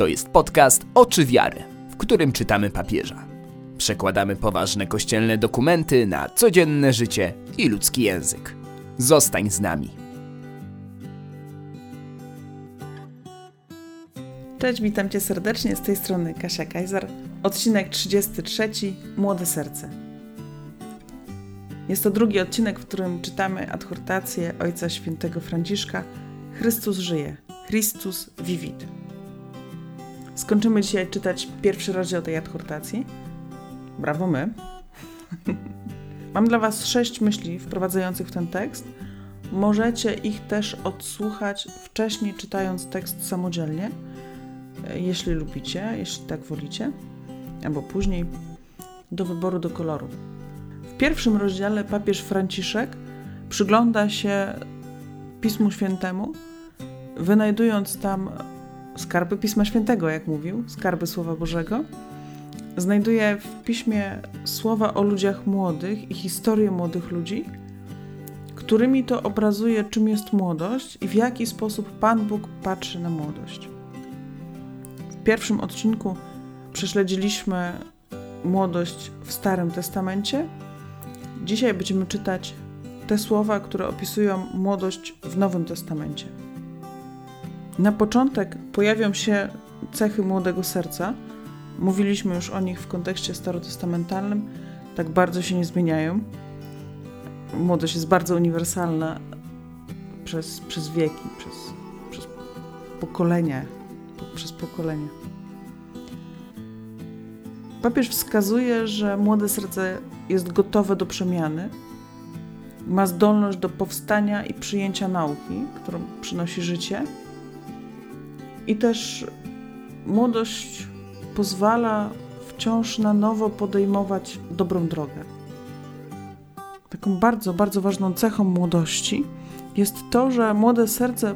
To jest podcast Oczy Wiary, w którym czytamy papieża. Przekładamy poważne kościelne dokumenty na codzienne życie i ludzki język. Zostań z nami. Cześć, witam Cię serdecznie. Z tej strony Kasia Kajzar. Odcinek 33. Młode serce. Jest to drugi odcinek, w którym czytamy adhortację Ojca Świętego Franciszka Chrystus żyje. Christus vivit. Skończymy dzisiaj czytać pierwszy rozdział tej adhortacji. Brawo my. Mam dla Was sześć myśli wprowadzających w ten tekst. Możecie ich też odsłuchać wcześniej, czytając tekst samodzielnie, jeśli lubicie, jeśli tak wolicie, albo później, do wyboru do koloru. W pierwszym rozdziale papież Franciszek przygląda się Pismu Świętemu, wynajdując tam skarby Pisma Świętego, jak mówił, skarby Słowa Bożego. Znajduje w piśmie słowa o ludziach młodych i historię młodych ludzi, którymi to obrazuje, czym jest młodość i w jaki sposób Pan Bóg patrzy na młodość. W pierwszym odcinku prześledziliśmy młodość w Starym Testamencie. Dzisiaj będziemy czytać te słowa, które opisują młodość w Nowym Testamencie. Na początek pojawią się cechy młodego serca. Mówiliśmy już o nich w kontekście starotestamentalnym. Tak bardzo się nie zmieniają. Młodość jest bardzo uniwersalna przez, przez wieki, przez, przez pokolenia, przez pokolenia. Papież wskazuje, że młode serce jest gotowe do przemiany, ma zdolność do powstania i przyjęcia nauki, którą przynosi życie i też młodość pozwala wciąż na nowo podejmować dobrą drogę. Taką bardzo, bardzo ważną cechą młodości jest to, że młode serce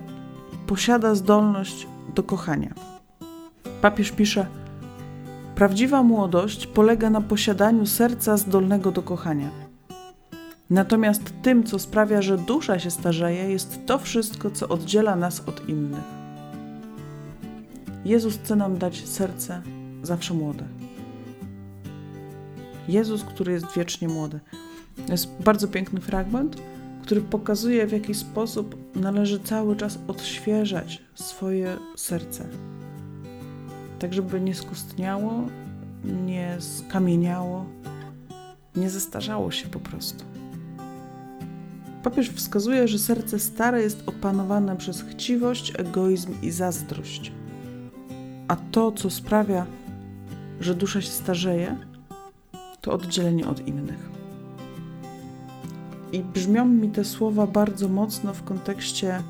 posiada zdolność do kochania. Papież pisze: Prawdziwa młodość polega na posiadaniu serca zdolnego do kochania. Natomiast tym, co sprawia, że dusza się starzeje, jest to wszystko, co oddziela nas od innych. Jezus chce nam dać serce zawsze młode. Jezus, który jest wiecznie młody. To jest bardzo piękny fragment, który pokazuje, w jaki sposób należy cały czas odświeżać swoje serce. Tak, żeby nie skustniało, nie skamieniało, nie zestarzało się po prostu. Papież wskazuje, że serce stare jest opanowane przez chciwość, egoizm i zazdrość a to, co sprawia, że dusza się starzeje, to oddzielenie od innych. I brzmią mi te słowa bardzo mocno w kontekście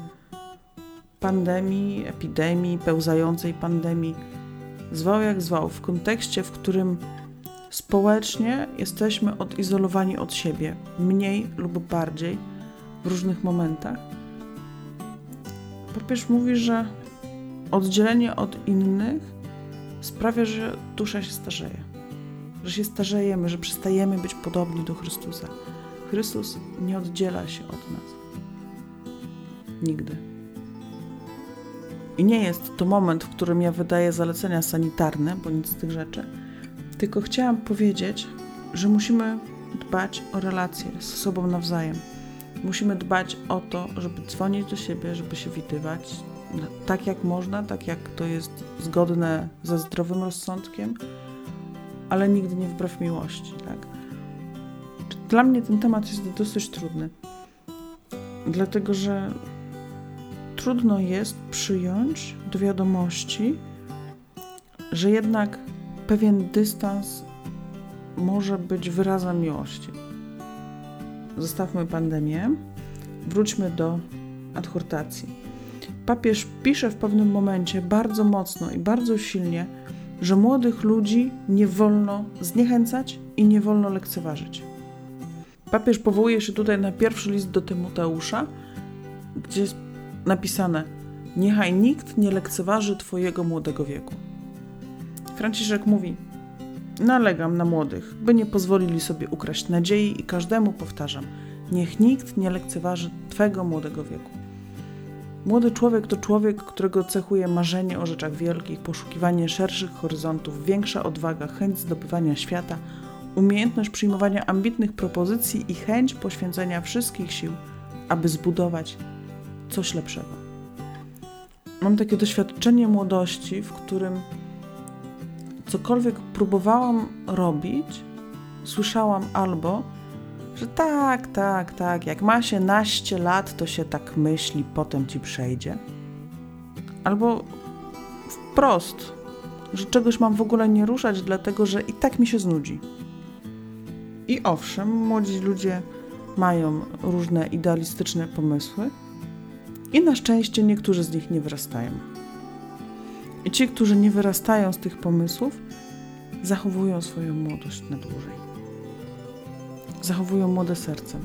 pandemii, epidemii, pełzającej pandemii. Zwał jak zwał, w kontekście, w którym społecznie jesteśmy odizolowani od siebie, mniej lub bardziej w różnych momentach. Papież mówi, że oddzielenie od innych sprawia, że dusza się starzeje. Że się starzejemy, że przestajemy być podobni do Chrystusa. Chrystus nie oddziela się od nas. Nigdy. I nie jest to moment, w którym ja wydaję zalecenia sanitarne, bo nic z tych rzeczy, tylko chciałam powiedzieć, że musimy dbać o relacje z sobą nawzajem. Musimy dbać o to, żeby dzwonić do siebie, żeby się widywać, tak jak można, tak jak to jest zgodne ze zdrowym rozsądkiem, ale nigdy nie wbrew miłości. Tak? Dla mnie ten temat jest dosyć trudny, dlatego że trudno jest przyjąć do wiadomości, że jednak pewien dystans może być wyrazem miłości. Zostawmy pandemię, wróćmy do adhortacji papież pisze w pewnym momencie bardzo mocno i bardzo silnie, że młodych ludzi nie wolno zniechęcać i nie wolno lekceważyć. Papież powołuje się tutaj na pierwszy list do Tymoteusza, gdzie jest napisane: Niechaj nikt nie lekceważy Twojego młodego wieku. Franciszek mówi: Nalegam na młodych, by nie pozwolili sobie ukraść nadziei i każdemu powtarzam: Niech nikt nie lekceważy Twego młodego wieku. Młody człowiek to człowiek, którego cechuje marzenie o rzeczach wielkich, poszukiwanie szerszych horyzontów, większa odwaga, chęć zdobywania świata, umiejętność przyjmowania ambitnych propozycji i chęć poświęcenia wszystkich sił, aby zbudować coś lepszego. Mam takie doświadczenie młodości, w którym cokolwiek próbowałam robić, słyszałam albo, że tak, tak, tak, jak ma się naście lat, to się tak myśli, potem ci przejdzie. Albo wprost, że czegoś mam w ogóle nie ruszać, dlatego że i tak mi się znudzi. I owszem, młodzi ludzie mają różne idealistyczne pomysły, i na szczęście niektórzy z nich nie wyrastają. I ci, którzy nie wyrastają z tych pomysłów, zachowują swoją młodość na dłużej. Zachowują młode serce.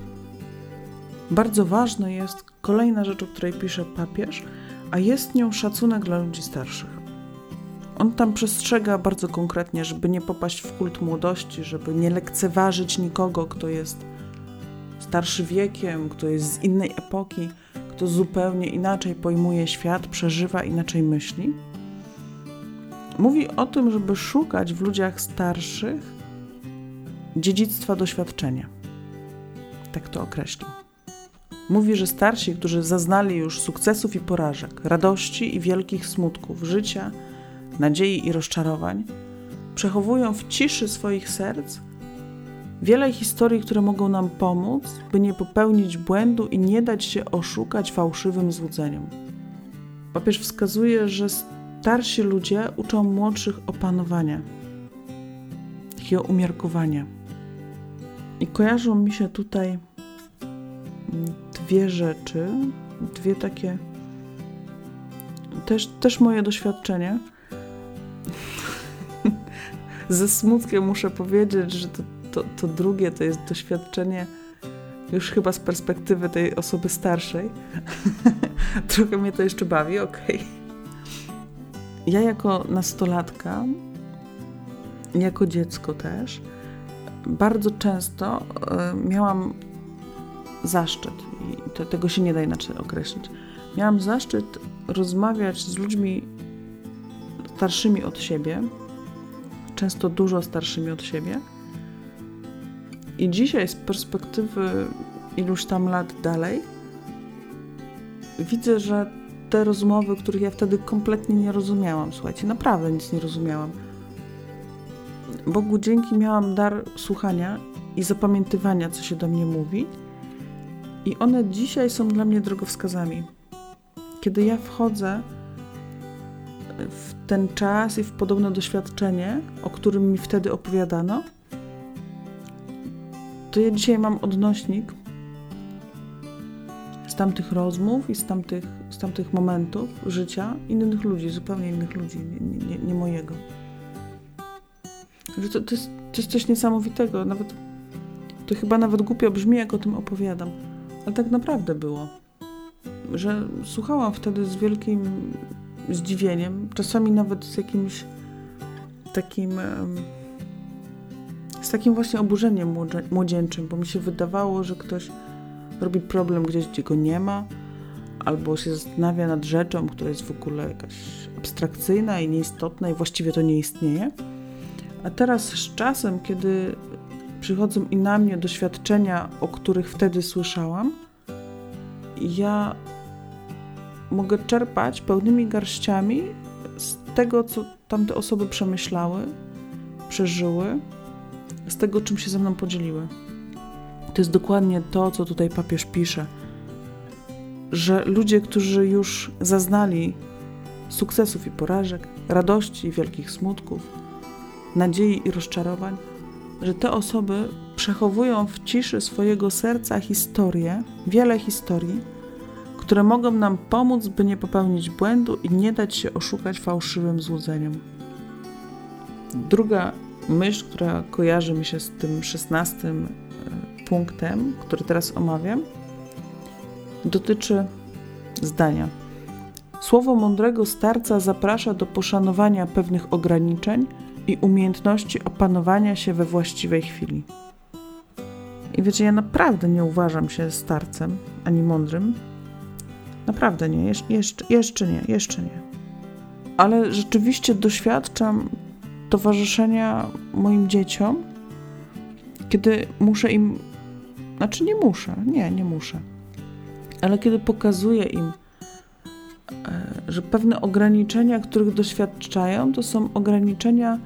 Bardzo ważna jest kolejna rzecz, o której pisze papież, a jest nią szacunek dla ludzi starszych. On tam przestrzega bardzo konkretnie, żeby nie popaść w kult młodości, żeby nie lekceważyć nikogo, kto jest starszy wiekiem, kto jest z innej epoki, kto zupełnie inaczej pojmuje świat, przeżywa, inaczej myśli. Mówi o tym, żeby szukać w ludziach starszych dziedzictwa doświadczenia. Tak to określił. Mówi, że starsi, którzy zaznali już sukcesów i porażek, radości i wielkich smutków, życia, nadziei i rozczarowań, przechowują w ciszy swoich serc wiele historii, które mogą nam pomóc, by nie popełnić błędu i nie dać się oszukać fałszywym złudzeniom. Papież wskazuje, że starsi ludzie uczą młodszych opanowania, takiego umiarkowania. I kojarzą mi się tutaj dwie rzeczy, dwie takie też, też moje doświadczenia. Ze smutkiem muszę powiedzieć, że to, to, to drugie to jest doświadczenie już chyba z perspektywy tej osoby starszej. Trochę mnie to jeszcze bawi, okej. Okay. Ja jako nastolatka, jako dziecko też, bardzo często y, miałam zaszczyt, i to, tego się nie da inaczej określić, miałam zaszczyt rozmawiać z ludźmi starszymi od siebie, często dużo starszymi od siebie. I dzisiaj z perspektywy iluś tam lat dalej, widzę, że te rozmowy, których ja wtedy kompletnie nie rozumiałam, słuchajcie, naprawdę nic nie rozumiałam. Bogu dzięki miałam dar słuchania i zapamiętywania, co się do mnie mówi, i one dzisiaj są dla mnie drogowskazami. Kiedy ja wchodzę w ten czas i w podobne doświadczenie, o którym mi wtedy opowiadano, to ja dzisiaj mam odnośnik z tamtych rozmów i z tamtych, z tamtych momentów życia innych ludzi, zupełnie innych ludzi, nie, nie, nie mojego. Że to, to, jest, to jest coś niesamowitego, nawet to chyba nawet głupio brzmi, jak o tym opowiadam, ale tak naprawdę było. Że słuchałam wtedy z wielkim zdziwieniem, czasami nawet z jakimś takim z takim właśnie oburzeniem młodzieńczym, bo mi się wydawało, że ktoś robi problem gdzieś, gdzie go nie ma, albo się zastanawia nad rzeczą, która jest w ogóle jakaś abstrakcyjna i nieistotna i właściwie to nie istnieje. A teraz z czasem, kiedy przychodzą i na mnie doświadczenia, o których wtedy słyszałam, ja mogę czerpać pełnymi garściami z tego, co tamte osoby przemyślały, przeżyły, z tego, czym się ze mną podzieliły. To jest dokładnie to, co tutaj papież pisze, że ludzie, którzy już zaznali sukcesów i porażek, radości i wielkich smutków, nadziei i rozczarowań, że te osoby przechowują w ciszy swojego serca historie, wiele historii, które mogą nam pomóc, by nie popełnić błędu i nie dać się oszukać fałszywym złudzeniom. Druga myśl, która kojarzy mi się z tym szesnastym e, punktem, który teraz omawiam, dotyczy zdania. Słowo mądrego starca zaprasza do poszanowania pewnych ograniczeń i umiejętności opanowania się we właściwej chwili. I wiecie, ja naprawdę nie uważam się starcem ani mądrym. Naprawdę nie, Jesz jeszcze, jeszcze nie, jeszcze nie. Ale rzeczywiście doświadczam towarzyszenia moim dzieciom, kiedy muszę im, znaczy nie muszę, nie, nie muszę, ale kiedy pokazuję im, że pewne ograniczenia, których doświadczają, to są ograniczenia,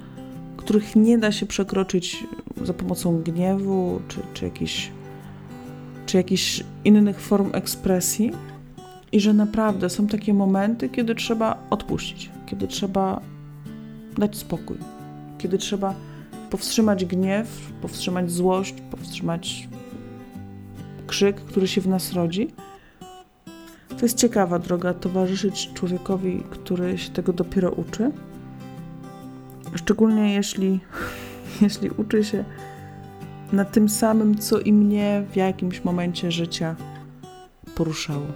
których nie da się przekroczyć za pomocą gniewu czy, czy, jakichś, czy jakichś innych form ekspresji. I że naprawdę są takie momenty, kiedy trzeba odpuścić, kiedy trzeba dać spokój, kiedy trzeba powstrzymać gniew, powstrzymać złość, powstrzymać krzyk, który się w nas rodzi. To jest ciekawa droga towarzyszyć człowiekowi, który się tego dopiero uczy. Szczególnie jeśli, jeśli uczy się na tym samym, co i mnie w jakimś momencie życia poruszało.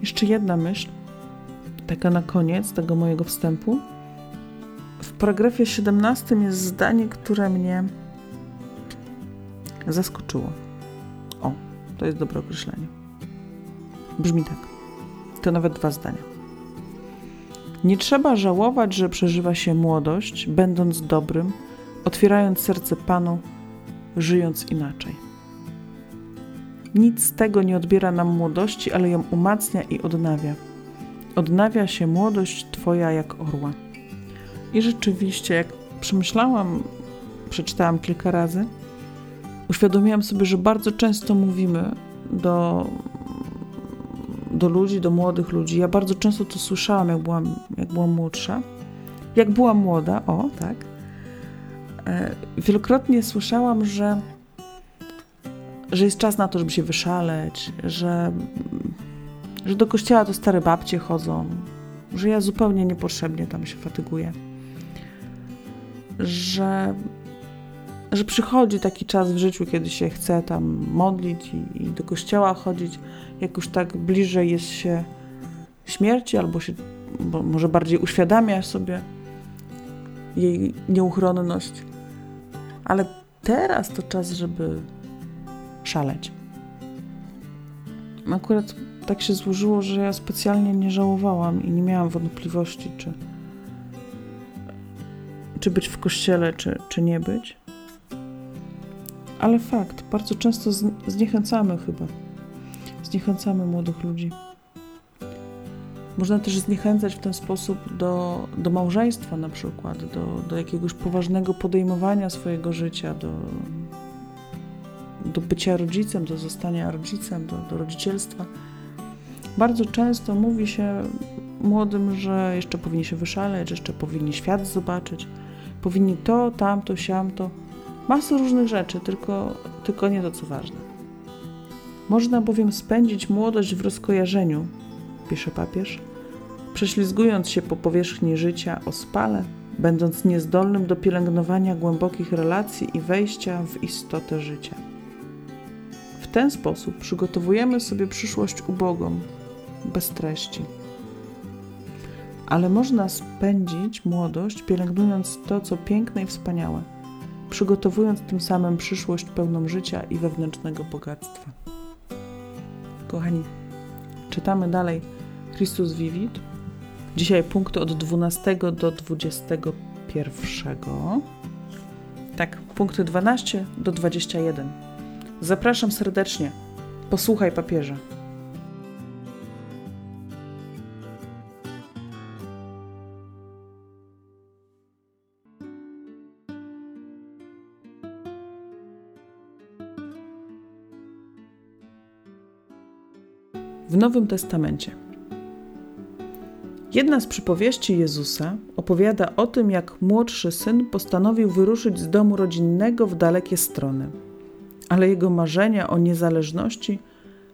Jeszcze jedna myśl, taka na koniec tego mojego wstępu. W paragrafie 17 jest zdanie, które mnie zaskoczyło. O, to jest dobre określenie. Brzmi tak. To nawet dwa zdania. Nie trzeba żałować, że przeżywa się młodość, będąc dobrym, otwierając serce Panu, żyjąc inaczej. Nic z tego nie odbiera nam młodości, ale ją umacnia i odnawia. Odnawia się młodość Twoja jak orła. I rzeczywiście, jak przemyślałam, przeczytałam kilka razy, uświadomiłam sobie, że bardzo często mówimy do, do ludzi, do młodych ludzi. Ja bardzo często to słyszałam, jak byłam, jak byłam młodsza. Jak byłam młoda, o tak. E, wielokrotnie słyszałam, że, że jest czas na to, żeby się wyszaleć, że, że do kościoła to stare babcie chodzą, że ja zupełnie niepotrzebnie tam się fatyguję że, że przychodzi taki czas w życiu, kiedy się chce tam modlić i, i do kościoła chodzić, jak już tak bliżej jest się śmierci, albo się bo może bardziej uświadamia sobie jej nieuchronność. Ale teraz to czas, żeby szaleć. Akurat tak się złożyło, że ja specjalnie nie żałowałam i nie miałam wątpliwości, czy, czy być w kościele, czy, czy nie być. Ale fakt, bardzo często zniechęcamy chyba. Zniechęcamy młodych ludzi. Można też zniechęcać w ten sposób do, do małżeństwa, na przykład, do, do jakiegoś poważnego podejmowania swojego życia, do, do bycia rodzicem, do zostania rodzicem, do, do rodzicielstwa. Bardzo często mówi się młodym, że jeszcze powinni się wyszaleć, że jeszcze powinni świat zobaczyć, powinni to, tamto, siamto. Masę różnych rzeczy, tylko, tylko nie to, co ważne. Można bowiem spędzić młodość w rozkojarzeniu, pisze papież, prześlizgując się po powierzchni życia o spale, będąc niezdolnym do pielęgnowania głębokich relacji i wejścia w istotę życia. W ten sposób przygotowujemy sobie przyszłość ubogą, bez treści ale można spędzić młodość pielęgnując to, co piękne i wspaniałe, przygotowując tym samym przyszłość pełną życia i wewnętrznego bogactwa. Kochani, czytamy dalej Chrystus Vivit. Dzisiaj punkty od 12 do 21. Tak, punkty 12 do 21. Zapraszam serdecznie. Posłuchaj papieża. Nowym Testamencie. Jedna z przypowieści Jezusa opowiada o tym, jak młodszy syn postanowił wyruszyć z domu rodzinnego w dalekie strony, ale jego marzenia o niezależności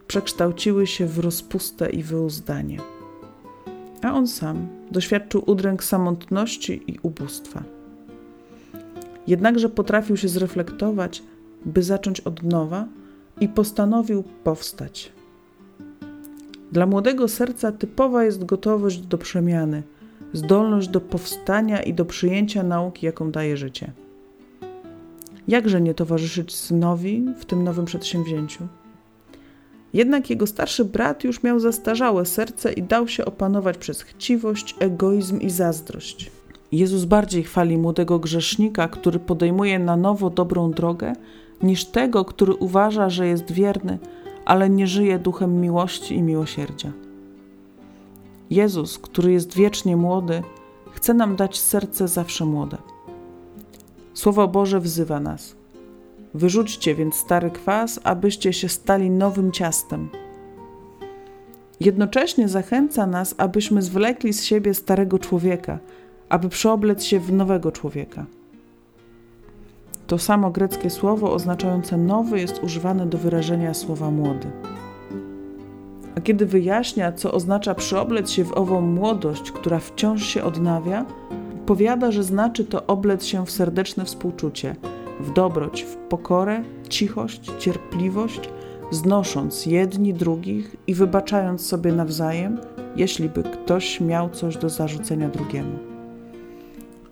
przekształciły się w rozpustę i wyuzdanie. A on sam doświadczył udręk samotności i ubóstwa. Jednakże potrafił się zreflektować, by zacząć od nowa i postanowił powstać. Dla młodego serca typowa jest gotowość do przemiany, zdolność do powstania i do przyjęcia nauki, jaką daje życie. Jakże nie towarzyszyć synowi w tym nowym przedsięwzięciu? Jednak jego starszy brat już miał zastarzałe serce i dał się opanować przez chciwość, egoizm i zazdrość. Jezus bardziej chwali młodego grzesznika, który podejmuje na nowo dobrą drogę, niż tego, który uważa, że jest wierny, ale nie żyje duchem miłości i miłosierdzia. Jezus, który jest wiecznie młody, chce nam dać serce zawsze młode. Słowo Boże wzywa nas. Wyrzućcie więc stary kwas, abyście się stali nowym ciastem. Jednocześnie zachęca nas, abyśmy zwlekli z siebie starego człowieka, aby przeoblec się w nowego człowieka. To samo greckie słowo oznaczające nowy jest używane do wyrażenia słowa młody. A kiedy wyjaśnia, co oznacza przyoblec się w ową młodość, która wciąż się odnawia, powiada, że znaczy to oblec się w serdeczne współczucie, w dobroć, w pokorę, cichość, cierpliwość, znosząc jedni drugich i wybaczając sobie nawzajem, jeśli by ktoś miał coś do zarzucenia drugiemu.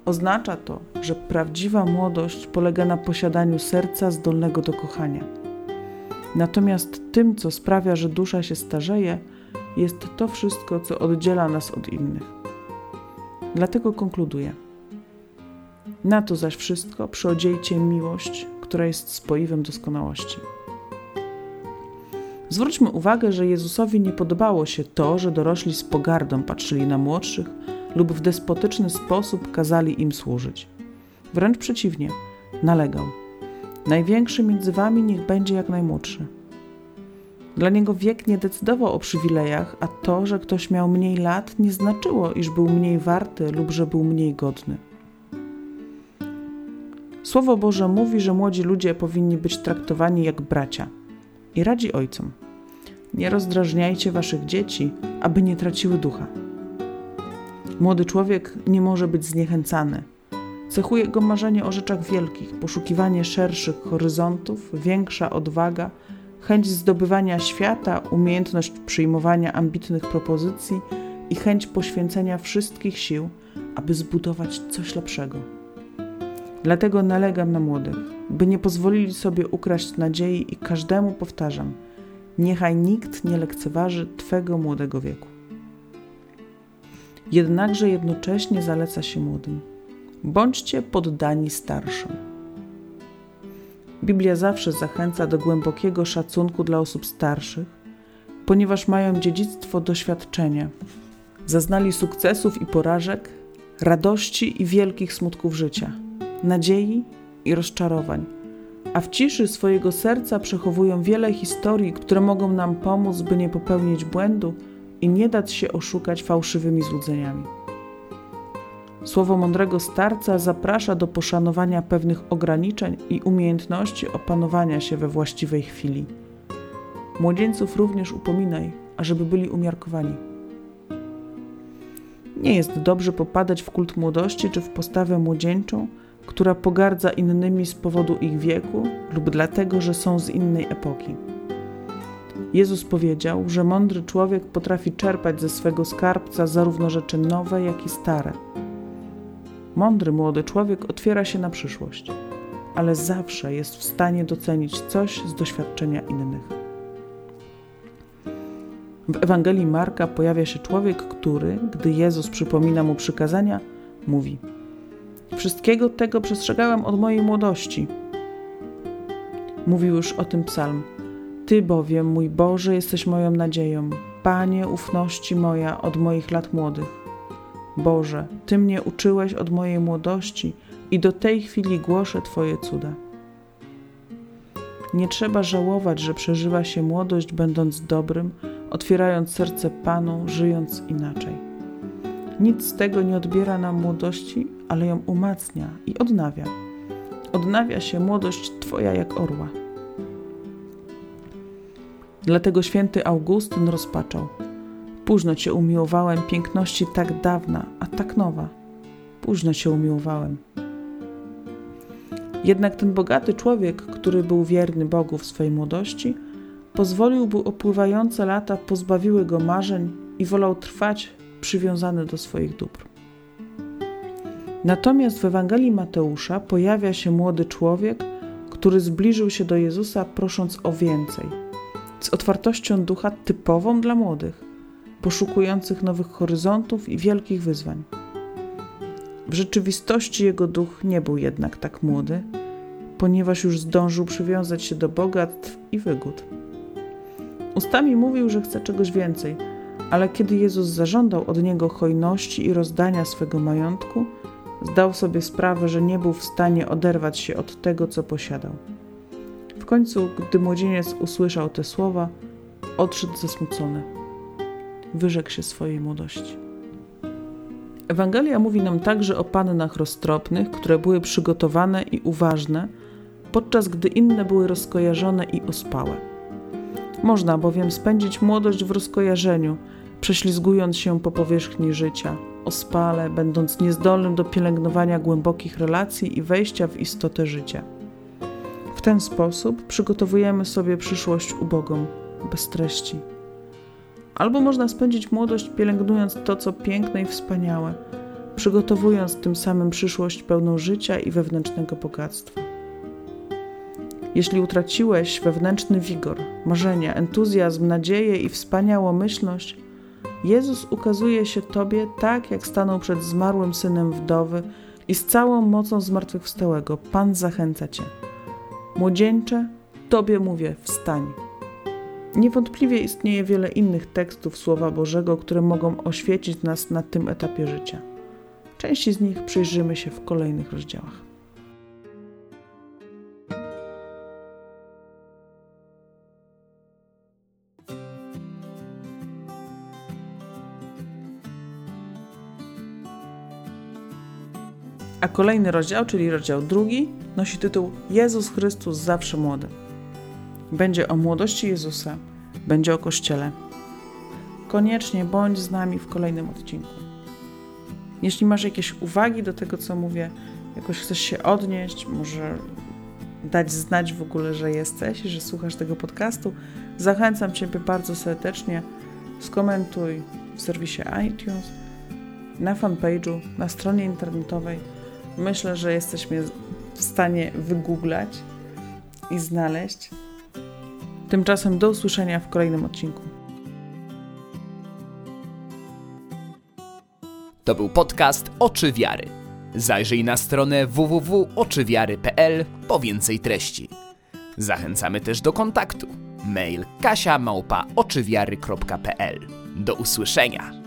Oznacza to, że prawdziwa młodość polega na posiadaniu serca zdolnego do kochania. Natomiast tym, co sprawia, że dusza się starzeje, jest to wszystko, co oddziela nas od innych. Dlatego konkluduję. Na to zaś wszystko przyodziejcie miłość, która jest spoiwem doskonałości. Zwróćmy uwagę, że Jezusowi nie podobało się to, że dorośli z pogardą patrzyli na młodszych lub w despotyczny sposób kazali im służyć. Wręcz przeciwnie, nalegał. Największy między wami niech będzie jak najmłodszy. Dla niego wiek nie decydował o przywilejach, a to, że ktoś miał mniej lat, nie znaczyło, iż był mniej warty lub że był mniej godny. Słowo Boże mówi, że młodzi ludzie powinni być traktowani jak bracia i radzi ojcom. Nie rozdrażniajcie waszych dzieci, aby nie traciły ducha. Młody człowiek nie może być zniechęcany. Cechuje go marzenie o rzeczach wielkich, poszukiwanie szerszych horyzontów, większa odwaga, chęć zdobywania świata, umiejętność przyjmowania ambitnych propozycji i chęć poświęcenia wszystkich sił, aby zbudować coś lepszego. Dlatego nalegam na młodych, by nie pozwolili sobie ukraść nadziei i każdemu powtarzam: niechaj nikt nie lekceważy Twego młodego wieku jednakże jednocześnie zaleca się młodym. Bądźcie poddani starszym. Biblia zawsze zachęca do głębokiego szacunku dla osób starszych, ponieważ mają dziedzictwo doświadczenia. Zaznali sukcesów i porażek, radości i wielkich smutków życia, nadziei i rozczarowań, a w ciszy swojego serca przechowują wiele historii, które mogą nam pomóc, by nie popełnić błędu i nie dać się oszukać fałszywymi złudzeniami. Słowo mądrego starca zaprasza do poszanowania pewnych ograniczeń i umiejętności opanowania się we właściwej chwili. Młodzieńców również upominaj, ażeby byli umiarkowani. Nie jest dobrze popadać w kult młodości czy w postawę młodzieńczą, która pogardza innymi z powodu ich wieku lub dlatego, że są z innej epoki. Jezus powiedział, że mądry człowiek potrafi czerpać ze swego skarbca zarówno rzeczy nowe, jak i stare. Mądry młody człowiek otwiera się na przyszłość, ale zawsze jest w stanie docenić coś z doświadczenia innych. W Ewangelii Marka pojawia się człowiek, który, gdy Jezus przypomina mu przykazania, mówi: Wszystkiego tego przestrzegałem od mojej młodości. Mówił już o tym psalm. Ty bowiem, mój Boże, jesteś moją nadzieją, Panie ufności moja od moich lat młodych. Boże, Ty mnie uczyłeś od mojej młodości i do tej chwili głoszę Twoje cuda. Nie trzeba żałować, że przeżywa się młodość, będąc dobrym, otwierając serce Panu, żyjąc inaczej. Nic z tego nie odbiera nam młodości, ale ją umacnia i odnawia. Odnawia się młodość Twoja jak orła. Dlatego święty Augustyn rozpaczał. Późno cię umiłowałem, piękności tak dawna, a tak nowa. Późno cię umiłowałem. Jednak ten bogaty człowiek, który był wierny Bogu w swojej młodości, pozwolił, by opływające lata pozbawiły go marzeń i wolał trwać przywiązany do swoich dóbr. Natomiast w Ewangelii Mateusza pojawia się młody człowiek, który zbliżył się do Jezusa prosząc o więcej – z otwartością ducha typową dla młodych, poszukujących nowych horyzontów i wielkich wyzwań. W rzeczywistości jego duch nie był jednak tak młody, ponieważ już zdążył przywiązać się do bogactw i wygód. Ustami mówił, że chce czegoś więcej, ale kiedy Jezus zażądał od niego hojności i rozdania swego majątku, zdał sobie sprawę, że nie był w stanie oderwać się od tego, co posiadał. W końcu, gdy młodzieniec usłyszał te słowa, odszedł zasmucony. Wyrzekł się swojej młodości. Ewangelia mówi nam także o pannach roztropnych, które były przygotowane i uważne, podczas gdy inne były rozkojarzone i ospałe. Można bowiem spędzić młodość w rozkojarzeniu, prześlizgując się po powierzchni życia, ospale, będąc niezdolnym do pielęgnowania głębokich relacji i wejścia w istotę życia. Ten sposób przygotowujemy sobie przyszłość ubogą, bez treści. Albo można spędzić młodość pielęgnując to, co piękne i wspaniałe, przygotowując tym samym przyszłość pełną życia i wewnętrznego bogactwa. Jeśli utraciłeś wewnętrzny wigor, marzenia, entuzjazm, nadzieję i wspaniałomyślność, Jezus ukazuje się Tobie tak, jak stanął przed zmarłym synem wdowy i z całą mocą zmartwychwstałego Pan zachęca Cię. Młodzieńcze, Tobie mówię, wstań. Niewątpliwie istnieje wiele innych tekstów Słowa Bożego, które mogą oświecić nas na tym etapie życia. Części z nich przyjrzymy się w kolejnych rozdziałach. A kolejny rozdział, czyli rozdział drugi, nosi tytuł Jezus Chrystus zawsze młody. Będzie o młodości Jezusa, będzie o Kościele. Koniecznie bądź z nami w kolejnym odcinku. Jeśli masz jakieś uwagi do tego, co mówię, jakoś chcesz się odnieść, może dać znać w ogóle, że jesteś, że słuchasz tego podcastu, zachęcam Ciebie bardzo serdecznie. Skomentuj w serwisie iTunes, na fanpage'u, na stronie internetowej Myślę, że jesteśmy w stanie wygooglać i znaleźć. Tymczasem do usłyszenia w kolejnym odcinku. To był podcast Oczy Wiary. Zajrzyj na stronę www.oczywiary.pl po więcej treści. Zachęcamy też do kontaktu. Mail kasia Do usłyszenia.